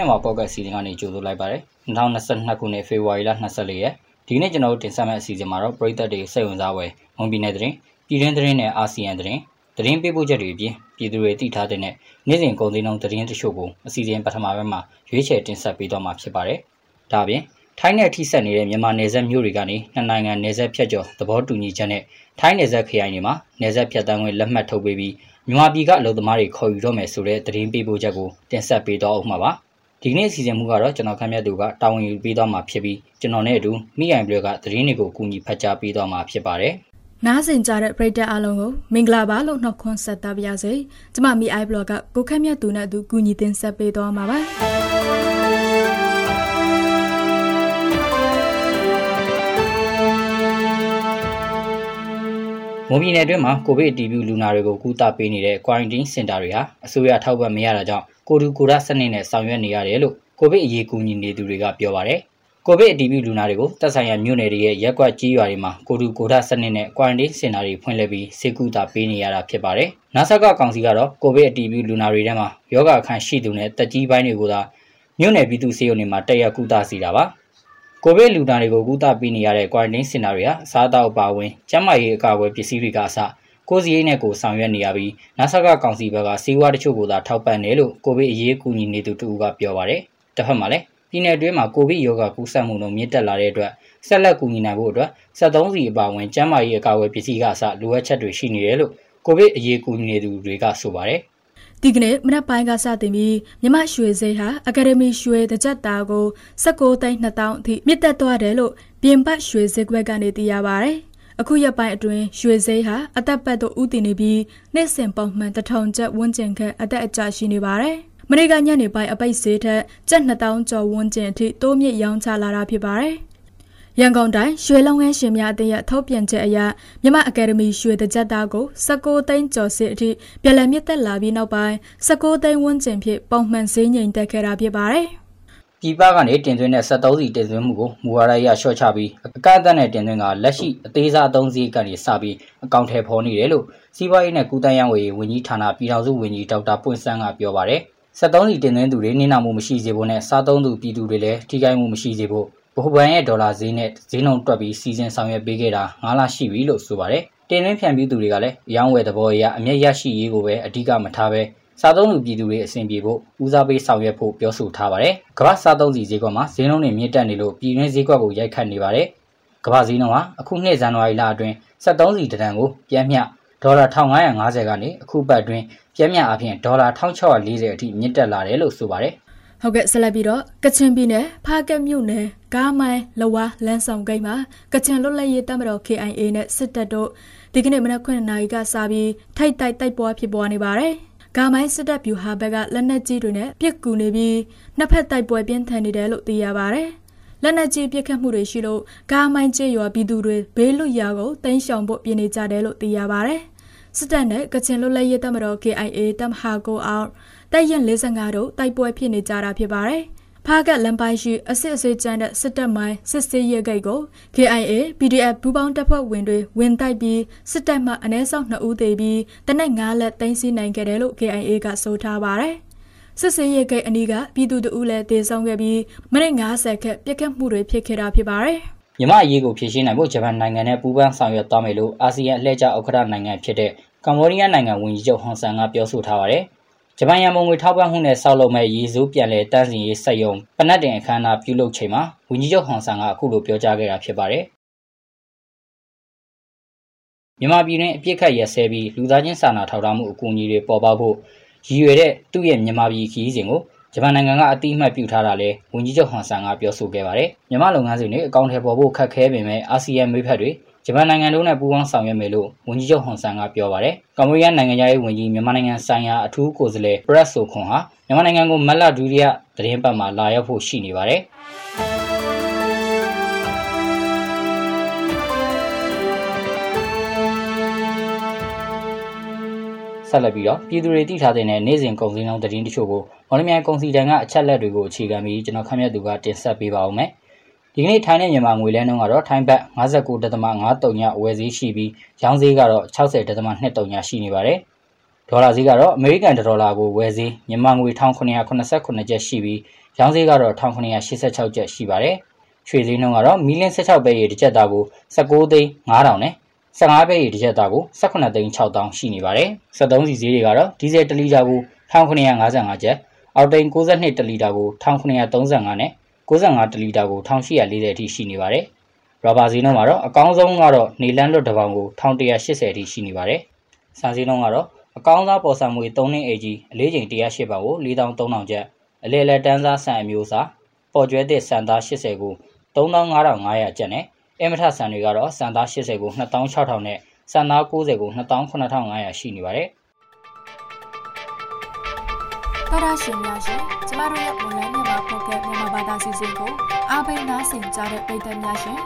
မြန်မာပေါ့ကတ်စီစဉ်ကနေကြိုဆိုလိုက်ပါတယ်2022ခုနှစ်ဖေဖော်ဝါရီလ24ရက်ဒီနေ့ကျွန်တော်တို့တင်ဆက်မယ့်အစီအစဉ်မှာတော့ပရိသတ်တွေစိတ်ဝင်စားဖွယ်မွန်ပြည်နယ်သတင်းပြည်တွင်းသတင်းနဲ့အာဆီယံသတင်းသတင်းပေးပို့ချက်တွေအပြင်ပြည်သူတွေသိထားတဲ့နေ့စဉ်ကုန်စည်နှုန်းသတင်းတချို့ကိုအစီအစဉ်ပထမပိုင်းမှာရွေးချယ်တင်ဆက်ပေးတော့မှာဖြစ်ပါတယ်ဒါပြင်ထိုင်းနယ်ထိဆက်နေတဲ့မြန်မာနယ်စပ်မြို့တွေကနေနှစ်နိုင်ငံနယ်စပ်ဖြတ်ကျော်သဘောတူညီချက်နဲ့ထိုင်းနယ်စပ်ခရိုင်တွေမှာနယ်စပ်ဖြတ်တန်းခွင့်လက်မှတ်ထုတ်ပေးပြီးမြန်မာပြည်ကအလုပ်သမားတွေခေါ်ယူတော့မယ်ဆိုတဲ့သတင်းပေးပို့ချက်ကိုတင်ဆက်ပေးတော့အောင်မှာပါ ဒီကနေ့အစီအစဉ်မှုကတော့ကျွန်တော်ခမ်းမြတ်သူကတာဝန်ယူပေးသွားမှာဖြစ်ပြီးကျွန်တော်နဲ့အတူမိအိုင်ဘလကသတင်းတွေကိုအကူအညီဖတ်ကြားပေးသွားမှာဖြစ်ပါတယ်နားဆင်ကြတဲ့ပရိသတ်အားလုံးကိုမင်္ဂလာပါလို့နှုတ်ခွန်းဆက်သပါရစေ။ကျွန်မမိအိုင်ဘလော့ကကိုခက်မြတ်သူနဲ့အတူကူညီတင်ဆက်ပေးသွားမှာပါ မွန်ပြည်နယ်အတွင်းမှာကိုဗစ်အတည်ပြုလူနာတွေကိုကုသပေးနေတဲ့ quarantine center တွေဟာအစိုးရထောက်ပံ့မရတာကြောင့်ကိုတူကိုရစနစ်နဲ့ဆောင်ရွက်နေရတယ်လို့ကိုဗစ်အရေးကူညီနေသူတွေကပြောပါတယ်။ကိုဗစ်အတည်ပြုလူနာတွေကိုသက်ဆိုင်ရာမြို့နယ်တွေရဲ့ရက်ကွက်ကြီးရွာတွေမှာကိုတူကိုရစနစ်နဲ့ quarantine center တွေဖွင့်လှစ်ပြီးစေကူတာပေးနေရတာဖြစ်ပါတယ်။နာဆကကောင်စီကတော့ကိုဗစ်အတည်ပြုလူနာတွေထဲမှာယောဂအခန့်ရှိသူနဲ့တက်ကြီးပိုင်းတွေကိုသာမြို့နယ်ပြည်သူစေယုံတွေမှာတက်ရက်ကုသစီတာပါ။ ကိုဗစ်လူနာတွေကိုကုသပေးနေရတဲ့ quarantine စင်တာတွေဟာစားတောက်ပါဝင်ကျန်းမာရေးအကာအကွယ်ပစ္စည်းတွေကအစကိုစီရေးနဲ့ကိုဆောင်ရွက်နေရပြီးနာဆာကကောင်စီဘက်ကစီးပွားတချို့ကိုသာထောက်ပံ့တယ်လို့ကိုဗစ်အရေးကူညီနေသူတူကပြောပါတယ်။တစ်ဖက်မှာလည်းပြည်내အတွင်းမှာကိုဗစ်ရောဂါကူးစက်မှုနှုန်းမြင့်တက်လာတဲ့အတွက်ဆက်လက်ကူညီနိုင်ဖို့အတွက်73စီအပါအဝင်ကျန်းမာရေးအကာအကွယ်ပစ္စည်းကအစလိုအပ်ချက်တွေရှိနေတယ်လို့ကိုဗစ်အရေးကူညီနေသူတွေကဆိုပါတယ်။ ဒီကနေ့မနက်ပိုင်းကစတင်ပြီးမြမရွှေစိဟာအကယ်ဒမီရွှေတကြက်သားကို16သိန်း2000အထိမြင့်တက်သွားတယ်လို့ပြင်ပတ်ရွှေစိကွက်ကနေသိရပါဗျ။အခုရက်ပိုင်းအတွင်းရွှေစိဟာအသက်ပတ်သို့ဥတည်နေပြီးနေ့စဉ်ပုံမှန်တထောင်ကျပ်ဝန်းကျင်ခန့်အသက်အကျရှိနေပါတယ်။မနေ့ကညနေပိုင်းအပိတ်ဈေးထက်ကျပ်2000ကျော်ဝန်းကျင်အထိတိုးမြင့်ရောင်းချလာတာဖြစ်ပါတယ်။ ရန်ကုန်တိုင်းရွှေလုံးဝဲရှင်များအသင်းရဲ့ထုတ်ပြန်ချက်အရမြမအကယ်ဒမီရွှေတကြက်သားကို16သိန်းကျော်စစ်အထိပြည်လည်မြင့်တက်လာပြီးနောက်ပိုင်း16သိန်းဝန်းကျင်ဖြင့်ပုံမှန်ဈေးငိမ်တက်ခဲ့တာဖြစ်ပါတယ်။ပြည်ပကနေတင်သွင်းတဲ့73စီတင်သွင်းမှုကိုမူဝါဒအရလျှော့ချပြီးအကန့်အသတ်နဲ့တင်သွင်းကလက်ရှိအသေးစားအသုံးစည်းကနေစပြီးအကောင့်ထဲဖော်နေတယ်လို့စီးပွားရေးနဲ့ကုသရေးဝန်ကြီးဝန်ကြီးဌာနပြည်ထောင်စုဝန်ကြီးဒေါက်တာပွင့်ဆန်းကပြောပါတယ်။73စီတင်သွင်းသူတွေနင်းနာမှုမရှိစေဖို့နဲ့စားသုံးသူပြည်သူတွေလည်းထိခိုက်မှုမရှိစေဖို့ဗ ဟိုဘဏ်ရဲ့ဒေါ်လာဈေးနဲ့ဈေးနှုန်းတွက်ပြီးစီစဉ်ဆောင်ရွက်ပေးခဲ့တာ9လရှိပြီလို့ဆိုပါတယ်။တင်သွင်းဖြန့်ဖြူးသူတွေကလည်းအယောင်းဝယ်သဘောအရအမျက်ရရှိရေးကိုပဲအဓိကမထားပဲစားသုံးသူပြည်သူတွေအဆင်ပြေဖို့ဦးစားပေးဆောင်ရွက်ဖို့ပြောဆိုထားပါတယ်။ကမ္ဘာစားသုံးစီဈေးကွက်မှာဈေးနှုန်းတွေမြင့်တက်နေလို့ပြည်တွင်းဈေးကွက်ကိုရိုက်ခတ်နေပါတယ်။ကမ္ဘာဈေးနှုန်းဟာအခုနှစ်ဇန်နဝါရီလအတွင်း73စီတန်ကိုပြန်မျှဒေါ်လာ1550ကနေအခုပတ်အတွင်းပြန်မျှအပြင်ဒေါ်လာ1640အထိမြင့်တက်လာတယ်လို့ဆိုပါတယ်။ဟုတ်ကဲ့ဆက်လက်ပြီးတော့ကချင်ပြည်နယ်ဖားကက်မြို့နယ် ကားမိုင်းလဝါလန်းဆောင်ဂိတ်မှာကချင်လွတ်လပ်ရေးတပ်မတော် KIA နဲ့စစ်တပ်တို့ဒီကနေ့မနက်9:00နာရီကစပြီးထိုက်တိုက်တိုက်ပွဲဖြစ်ပွားနေပါတယ်။ကားမိုင်းစစ်တပ်ဗျူဟာဘက်ကလက်နက်ကြီးတွေနဲ့ပစ်ကူနေပြီးနှစ်ဖက်တိုက်ပွဲပြင်းထန်နေတယ်လို့သိရပါတယ်။လက်နက်ကြီးပစ်ခတ်မှုတွေရှိလို့ကားမိုင်းကျေးရွာပြည်သူတွေဘေးလွတ်ရာကိုတင်းရှောင်ဖို့ပြင်နေကြတယ်လို့သိရပါတယ်။စစ်တပ်နဲ့ကချင်လွတ်လပ်ရေးတပ်မတော် KIA တပ်မဟာကိုအောင်တိုက်ရင်45တို့တိုက်ပွဲဖြစ်နေကြတာဖြစ်ပါတယ်။ ဖားကတ်လမ်းပိုင်းရှိအစစ်အစေးကျန်းတဲ့စစ်တပ်မိုင်းစစ်စေးရဲဂိတ်ကို KIA PDF ဘူပေါင်းတပ်ဖွဲ့ဝင်တွေဝင်တိုက်ပြီးစစ်တပ်မှအ ਨੇ ဆောက်2ဦးသေပြီးတနက်9လက်သိမ်းဆီးနိုင်ခဲ့တယ်လို့ KIA ကဆိုထားပါတယ်။စစ်စေးရဲဂိတ်အနီးကပြည်သူတို့လည်းတေဆောင်ခဲ့ပြီးမိနစ်90ခက်ပြစ်ခတ်မှုတွေဖြစ်ခဲ့တာဖြစ်ပါတယ်။မြမအရေးကိုဖြည့်ရှင်းနိုင်ဖို့ဂျပန်နိုင်ငံနဲ့ပူးပေါင်းဆောင်ရွက်သွားမယ်လို့အာဆီယံအလှည့်ကျဥက္ကဋ္ဌနိုင်ငံဖြစ်တဲ့ကမ္ဘောဒီးယားနိုင်ငံဝန်ကြီးချုပ်ဟွန်ဆန်ကပြောဆိုထားပါတယ်။ ဂျပန်ရန်ပုံငွေထောက်ပံ့မှုနဲ့ဆောက်လုပ်မဲ့ရေစိုးပြန်လည်တန့်စင်ရေးစက်ရုံပနတ်တင်အခမ်းအနားပြုလုပ်ချိန်မှာဝန်ကြီးချုပ်ဟွန်ဆန်ကအခုလိုပြောကြားခဲ့တာဖြစ်ပါတယ်မြန်မာပြည်တွင်အပြစ်ခတ်ရက်စဲပြီးလူသားချင်းစာနာထောက်ထားမှုအကူအညီတွေပေါ်ပေါက်ဖို့ရည်ရွယ်တဲ့သူ့ရဲ့မြန်မာပြည်ခီးစဉ်ကိုဂျပန်နိုင်ငံကအတိအမှတ်ပြုထားတာလဲဝန်ကြီးချုပ်ဟွန်ဆန်ကပြောဆိုခဲ့ပါတယ်မြန်မာလုပ်ငန်းစဉ်တွေအကောင့်ထဲပေါ်ဖို့ခက်ခဲပေမဲ့အာဆီယံမိဖက်တွေ ဂျပန်နိုင်ငံတို့နဲ့ပူးပေါင်းဆောင်ရွက်မယ်လို့ဝန်ကြီးချုပ်ဟွန်ဆန်ကပြောပါတယ်။ကမ္ဘောဒီးယားနိုင်ငံသားရေးဝန်ကြီးမြန်မာနိုင်ငံဆိုင်ရာအထူးကိုယ်စားလှယ်ပရက်ဆိုခွန်ဟာမြန်မာနိုင်ငံကိုမတ်လဒုတိယသတင်းပတ်မှာလာရောက်ဖို့ရှိနေပါတယ်။ဆက်လက်ပြီးတော့ပြည်သူတွေတည်ထားတဲ့နေ့စဉ်ကုန်စည်နှုန်းသတင်းတချို့ကိုမော်လမြိုင်ကုန်စည်တန်ကအချက်လက်တွေကိုအခြေခံပြီးကျွန်တော်ခန့်မှန်းသူကတင်ဆက်ပေးပါဦးမယ်။ ဒီကနေ့ထိုင်းနဲ့မြန်မာငွေလဲနှုန်းကတော့ထိုင်းဘတ်59.53ညအဝယ်ဈေးရှိပြီးရောင်းဈေးကတော့60.23ညရှိနေပါတယ်။ဒဒေါ်လာဈေးကတော့အမေရိကန်ဒေါ်လာကိုဝယ်ဈေးမြန်မာငွေ1989ကျပ်ရှိပြီးရောင်းဈေးကတော့1986ကျပ်ရှိပါတယ်။ရွှေဈေးနှုန်းကတော့မီလင်း16ပဲရေတစ်ကျပ်သားကို19သိန်း9000နဲ့15ပဲရေတစ်ကျပ်သားကို18သိန်း6000ရှိနေပါတယ်။73စီဈေးတွေကတော့ဒီဇယ်1လီတာကို1955ကျပ်အောက်တိန်62တလီတာကို1935နဲ့ 65တလီတာကို1840အထိရှိနေပါတယ်။ရော်ဘာဈေးနှုန်းမှာတော့အကောင်းဆုံးကတော့နေလန်းလွတ်တစ်ပေါင်ကို1180အထိရှိနေပါတယ်။ဆန်ဈေးနှုန်းကတော့အကောင်းစားပေါ်ဆံမွေ3နှစ်အေကြီးအလေးချိန်108ပေါင်ကို4300ကျပ်အလဲလဲတန်းစားဆန်အမျိုးအစားပေါ်ကျွဲသစ်ဆန်သား80ကို3500ကျပ်နဲ့အမထဆန်တွေကတော့ဆန်သား80ကို2600နဲ့ဆန်သား90ကို28500ရှိနေပါတယ်တော်ရရှင်များရှင် ကျမတို့ရဲ့ဝန်လန်းမြန်မာဖောက်ကမြန်မာဘာသာစီစဉ်ကိုအားပေးနားဆင်ကြတဲ့ပရိသတ်များရှင်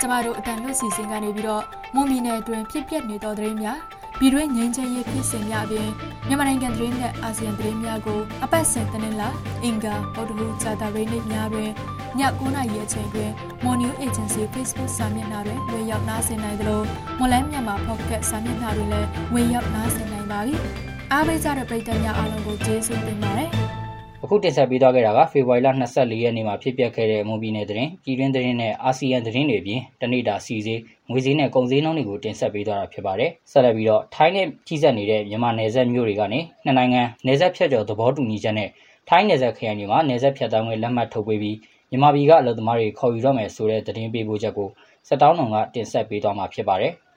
ကျမတို့အတန်လွတ်စီစဉ်ကနေပြီးတော့မွန်မီနယ်အတွင်းဖြစ်ပျက်နေသောသတင်းများပြည်တွင်းငြိမ်းချမ်းရေးဖြစ်စဉ်များအပြင်မြန်မာနိုင်ငံသတင်းနဲ့အာဆီယံသတင်းများကိုအပတ်စဉ်တင်လာအင်္ဂါဗုဒ္ဓဟူးကြာသပတေးနေ့များတွင်ည9:00နာရီအချိန်တွင် Mon New Agency Facebook စာမျက်နှာတွင်ဝင်ရောက်နားဆင်နိုင်သလိုမွန်လန်းမြန်မာ Podcast စာမျက်နှာတွင်လည်းဝင်ရောက်နားဆင်နိုင်ပါပြီ။အားပေးကြတဲ့ပရိသတ်များအားလုံးကိုကျေးဇူးတင်ပါတယ်။ အခုတင်ဆက်ပေးသွားခဲ့တာကဖေဖော်ဝါရီလ24ရက်နေ့မှာဖြစ်ပျက်ခဲ့တဲ့မွန်ပြည်နယ်သတင်းပြည်တွင်းသတင်းနဲ့အာဆီယံသတင်းတွေအပြင်တနေ့တာစီစေးငွေစည်းနဲ့ကုန်စည်နှုန်းတွေကိုတင်ဆက်ပေးသွားတာဖြစ်ပါတယ်။ဆက်လက်ပြီးတော့ထိုင်းနဲ့ကြီးစပ်နေတဲ့မြန်မာနယ်စပ်မြို့တွေကနေနှစ်နိုင်ငံနယ်စပ်ဖြတ်ကျော်သဘောတူညီချက်နဲ့ထိုင်းနယ်စပ်ခရိုင်တွေမှာနယ်စပ်ဖြတ်တန်းငွေလက်မှတ်ထုတ်ပေးပြီးမြန်မာပြည်ကအလုပ်သမားတွေခေါ်ယူတော့မယ်ဆိုတဲ့သတင်းပေးပို့ချက်ကိုစက်တောင်းတော်ကတင်ဆက်ပေးသွားမှာဖြစ်ပါတယ်။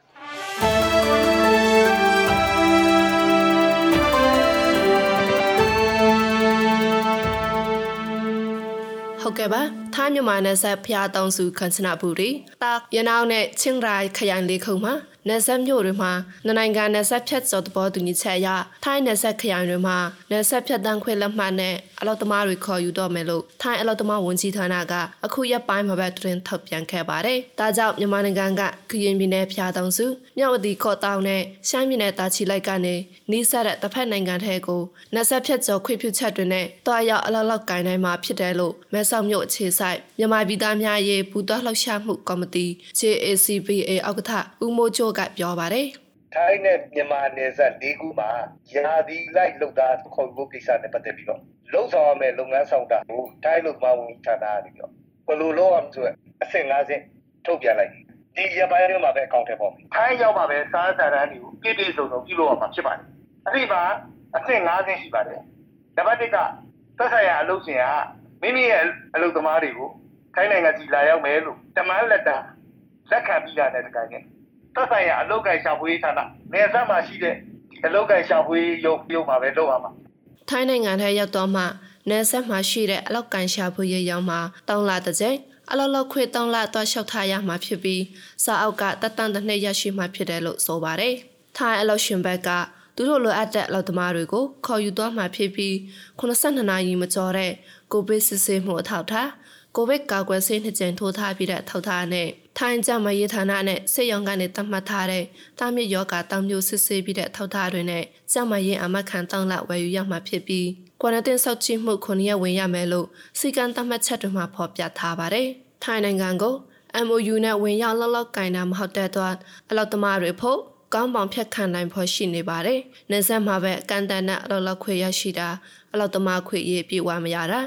ဟုတ်ကဲ့ပါထိုင်းမြန်မာနယ်စပ်ဖျားတောင်စုခန့်စနာဘူးရီတာရနောင်းနဲ့ချင်းရိုင်ခရိုင်လေးခုမှာနယ်စပ်မြို့တွေမှာနိုင်ငံနယ်စပ်ဖြတ်ကျော်သဘောတူညီချက်အရထိုင်းနယ်စပ်ခရိုင်တွေမှာနယ်စပ်ဖြတ်တန်းခွင့်လက်မှတ်နဲ့အလော့သမားတွေခေါ်ယူတော့မယ်လို့ထိုင်းအလော့သမားဝန်ကြီးဌာနကအခုရက်ပိုင်းမှာပဲတွင်ထုတ်ပြန်ခဲ့ပါတယ်။ဒါကြောင့်မြန်မာနိုင်ငံကခရင်ပြည်နယ်ဖျားတောင်စုမြောက်ဝတီခေါ်တောင်းနဲ့ရှမ်းပြည်နယ်တာချီလိုက်ကနေနီးစပ်တဲ့တစ်ဖက်နိုင်ငံထဲကိုနယ်စပ်ဖြတ်ကျော်ခွင့်ပြုချက်တွေနဲ့တွားရောက်အလောက်လောက်ကင်တိုင်းမှာဖြစ်တယ်လို့မဲဆောက်မြို့အခြေဆိုင်မြန်မာပြည်သားများရေးပူးတွားလှောက်ရှားမှုကော်မတီ JACPA ဥက္ကဋ္ဌဦးမိုးချိုကပြောပါတယ်ထိုင်းနဲ့မြန်မာနယ်စပ်၄ခုမှာယာဒီလိုက်လုံသားခေါ်ဖို့ကိစ္စနဲ့ပတ်သက်ပြီးတော့ လုံဆောင်ရမယ့်လုပ်ငန်းဆောင်တာကိုထိုင်းလုံမဝန်ဌာနကနေပြီးတော့ဘယ်လိုလုပ်အောင်ဆိုအဆင့်၅ဆင့်ထုတ်ပြန်လိုက်ဒီရပိုင်းတွေမှာပဲအကောင့်ထဲပေါ်မယ်ထိုင်းရောက်မှာပဲစားစာရန်တွေကိုပြည့်ပြည့်စုံစုံပြုလုပ်ရမှာဖြစ်ပါတယ်အဲ့ဒီမှာအဆင့်၅ဆင့်ရှိပါတယ်နံပါတ်၁ကသက်ဆိုင်ရာအလုပ်ရှင်ကမိမိရဲ့အလုပ်သမားတွေကိုထိုင်းနိုင်ငံကြီးလာရောက်မယ်လို့တမန်လက်တာလက်ခံပြီးတာနဲ့တကယ်ကြီးသက်ဆိုင်ရာအလုပ်ကိုင်ရှာဖွေးဌာနနေဆက်မှာရှိတဲ့အလုပ်ကိုင်ရှာဖွေးရုံရုံမှာပဲလုပ်ရမှာ ထိုင်းနိုင်ငံထဲရောက်တော့မှနေဆက်မှာရှိတဲ့အလောက်ကန်ရှာဖွေးရုံမှာတောင်းလာတဲ့ချိန်အလောက်လောက်ခွေတောင်းလာတော့လျှောက်ထားရမှာဖြစ်ပြီးစာအောက်ကတတန်တစ်နှစ်ရရှိမှဖြစ်တယ်လို့ဆိုပါတယ်။ထိုင်းအလောက်ရှင်ဘက်ကသူတို့လိုအပ်တဲ့အလောက်သမားတွေကိုခေါ်ယူသွားမှာဖြစ်ပြီး82နာရီမကျော်တဲ့ကိုဗစ်စစ်ဆေးမှုအထောက်ထား ကိုဗစ်ကာကွယ်ဆေးနှစ်ကြိမ်ထိုးထားပြီးတဲ့အထောက်ထားနဲ့ထိုင်းကျမရေးဌာနနဲ့စစ်ရုံကနေတတ်မှတ်ထားတဲ့တာမြစ်ယောဂတောင်မျိုးစစ်ဆေးပြီးတဲ့ထောက်ထားတွေနဲ့ကျမရေးအမခံတောင်းလဝယ်ယူရမှာဖြစ်ပြီးကွာရတင်းဆောက်ကြည့်မှုခုနှစ်ရက်ဝင်ရမယ်လို့စီကံတတ်မှတ်ချက်တွေမှာဖော်ပြထားပါတယ်။ထိုင်းနိုင်ငံကို MOU နဲ့ဝင်ရောက်လောက်လောက်ကင်တာမဟုတ်တဲ့အတွက်အလောက်သမားတွေဖို့ကောင်းပေါင်ဖြတ်ခံနိုင်ဖို့ရှိနေပါတယ်။နေဆက်မှာပဲကန်တန်နဲ့အလောက်လောက်ခွေရရှိတာအလောက်သမားခွေရေးပြေဝမရတာ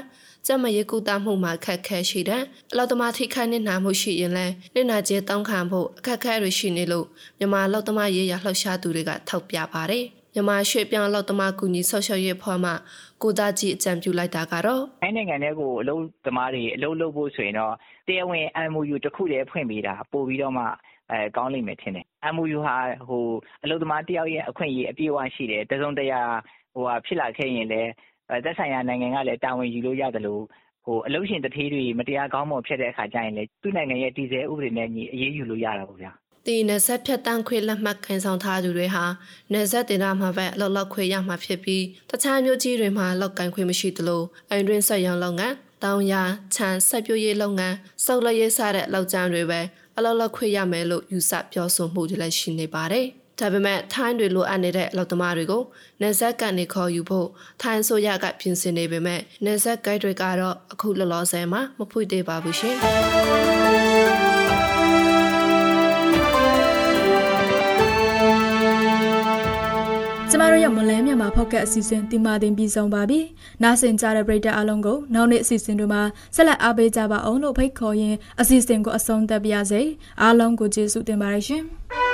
ကျမရေးကူတာမှုမှာခက်ခဲရှိတဲ့အလောက်သမားထိခိုက်နေနာမှုရှိရင်လည်းနေနာကျဲတောင်းခံဖို့အခက်အခဲတွေရှိနေလို့မြန်မာလောက်သမားရေးရလှောက်ရှားသူတွေကထောက်ပြပါတယ်မြန်မာရွှေပြောင်းလောက်သမားကူညီဆော့ရှော့ရေးဖော်မှကိုသားကြီးအကြံပြုလိုက်တာကတော့တိုင်းနိုင်ငံတွေကိုအလုံးသမားတွေအလုံးလုပ်ဖို့ဆိုရင်တော့တရားဝင် MOU တစ်ခုတည်းဖွင့်ပေးတာပို့ပြီးတော့မှအဲကောင်းလိမ့်မယ်ထင်တယ် MOU ဟာဟိုအလုပ်သမားတယောက်ရဲ့အခွင့်အရေးအပြည့်အဝရှိတယ်တစုံတရာဟိုဟာဖြစ်လာခဲ့ရင်လည်း သက်ဆိုင်ရာနိုင်ငံကလည်းတာဝန်ယူလို့ရတယ်လို့ဟိုအလုရှင်တထေးတွေမတရားကောင်းမွန်ဖြစ်တဲ့အခါကျရင်လေသူ့နိုင်ငံရဲ့တည်ဆဲဥပဒေနဲ့ညီအရေးယူလို့ရတာပေါ့ဗျာဒီနယ်ဆက်ဖြတ်တန်းခွေလက်မှတ်ခံဆောင်ထားသူတွေဟာနယ်ဆက်တင်တာမှာပဲအလောက်လောက်ခွေရမှာဖြစ်ပြီးတခြားမျိုးကြီးတွေမှာလောက်ကန်ခွေမရှိသလိုအန်တွင်းဆက်ရောင်လုပ်ငန်းတောင်ယာခြံဆက်ပြိုးရေးလုပ်ငန်းစောက်လက်ရေးစတဲ့လောက်ကျန်းတွေပဲအလောက်လောက်ခွေရမယ်လို့ယူဆပြောဆိုမှုတွေလည်းရှိနေပါတယ် ဒါပေမဲ့ထိုင်းတွေလိုအပ်နေတဲ့အလုပ်သမားတွေကိုနေဆက်ကနေခေါ်ယူဖို့ထိုင်းဆိုရကပြင်ဆင်နေပေမဲ့နေဆက်ဂိုက်တွေကတော့အခုလောလောဆယ်မှာမဖွင့်သေးပါဘူးရှင်။ကျမတို့ရဲ့မလဲမြန်မာဖောက်ကတ်အစီအစဉ်ဒီမှာတင်ပြီးဆုံးပါပြီ။နားဆင်ကြတဲ့ပရိသတ်အားလုံးကိုနောက်နေ့အစီအစဉ်တွေမှာဆက်လက်အားပေးကြပါအောင်လို့ဖိတ်ခေါ်ရင်းအစီအစဉ်ကိုအဆုံးသတ်ပါရစေ။အားလုံးကိုကျေးဇူးတင်ပါတယ်ရှင်။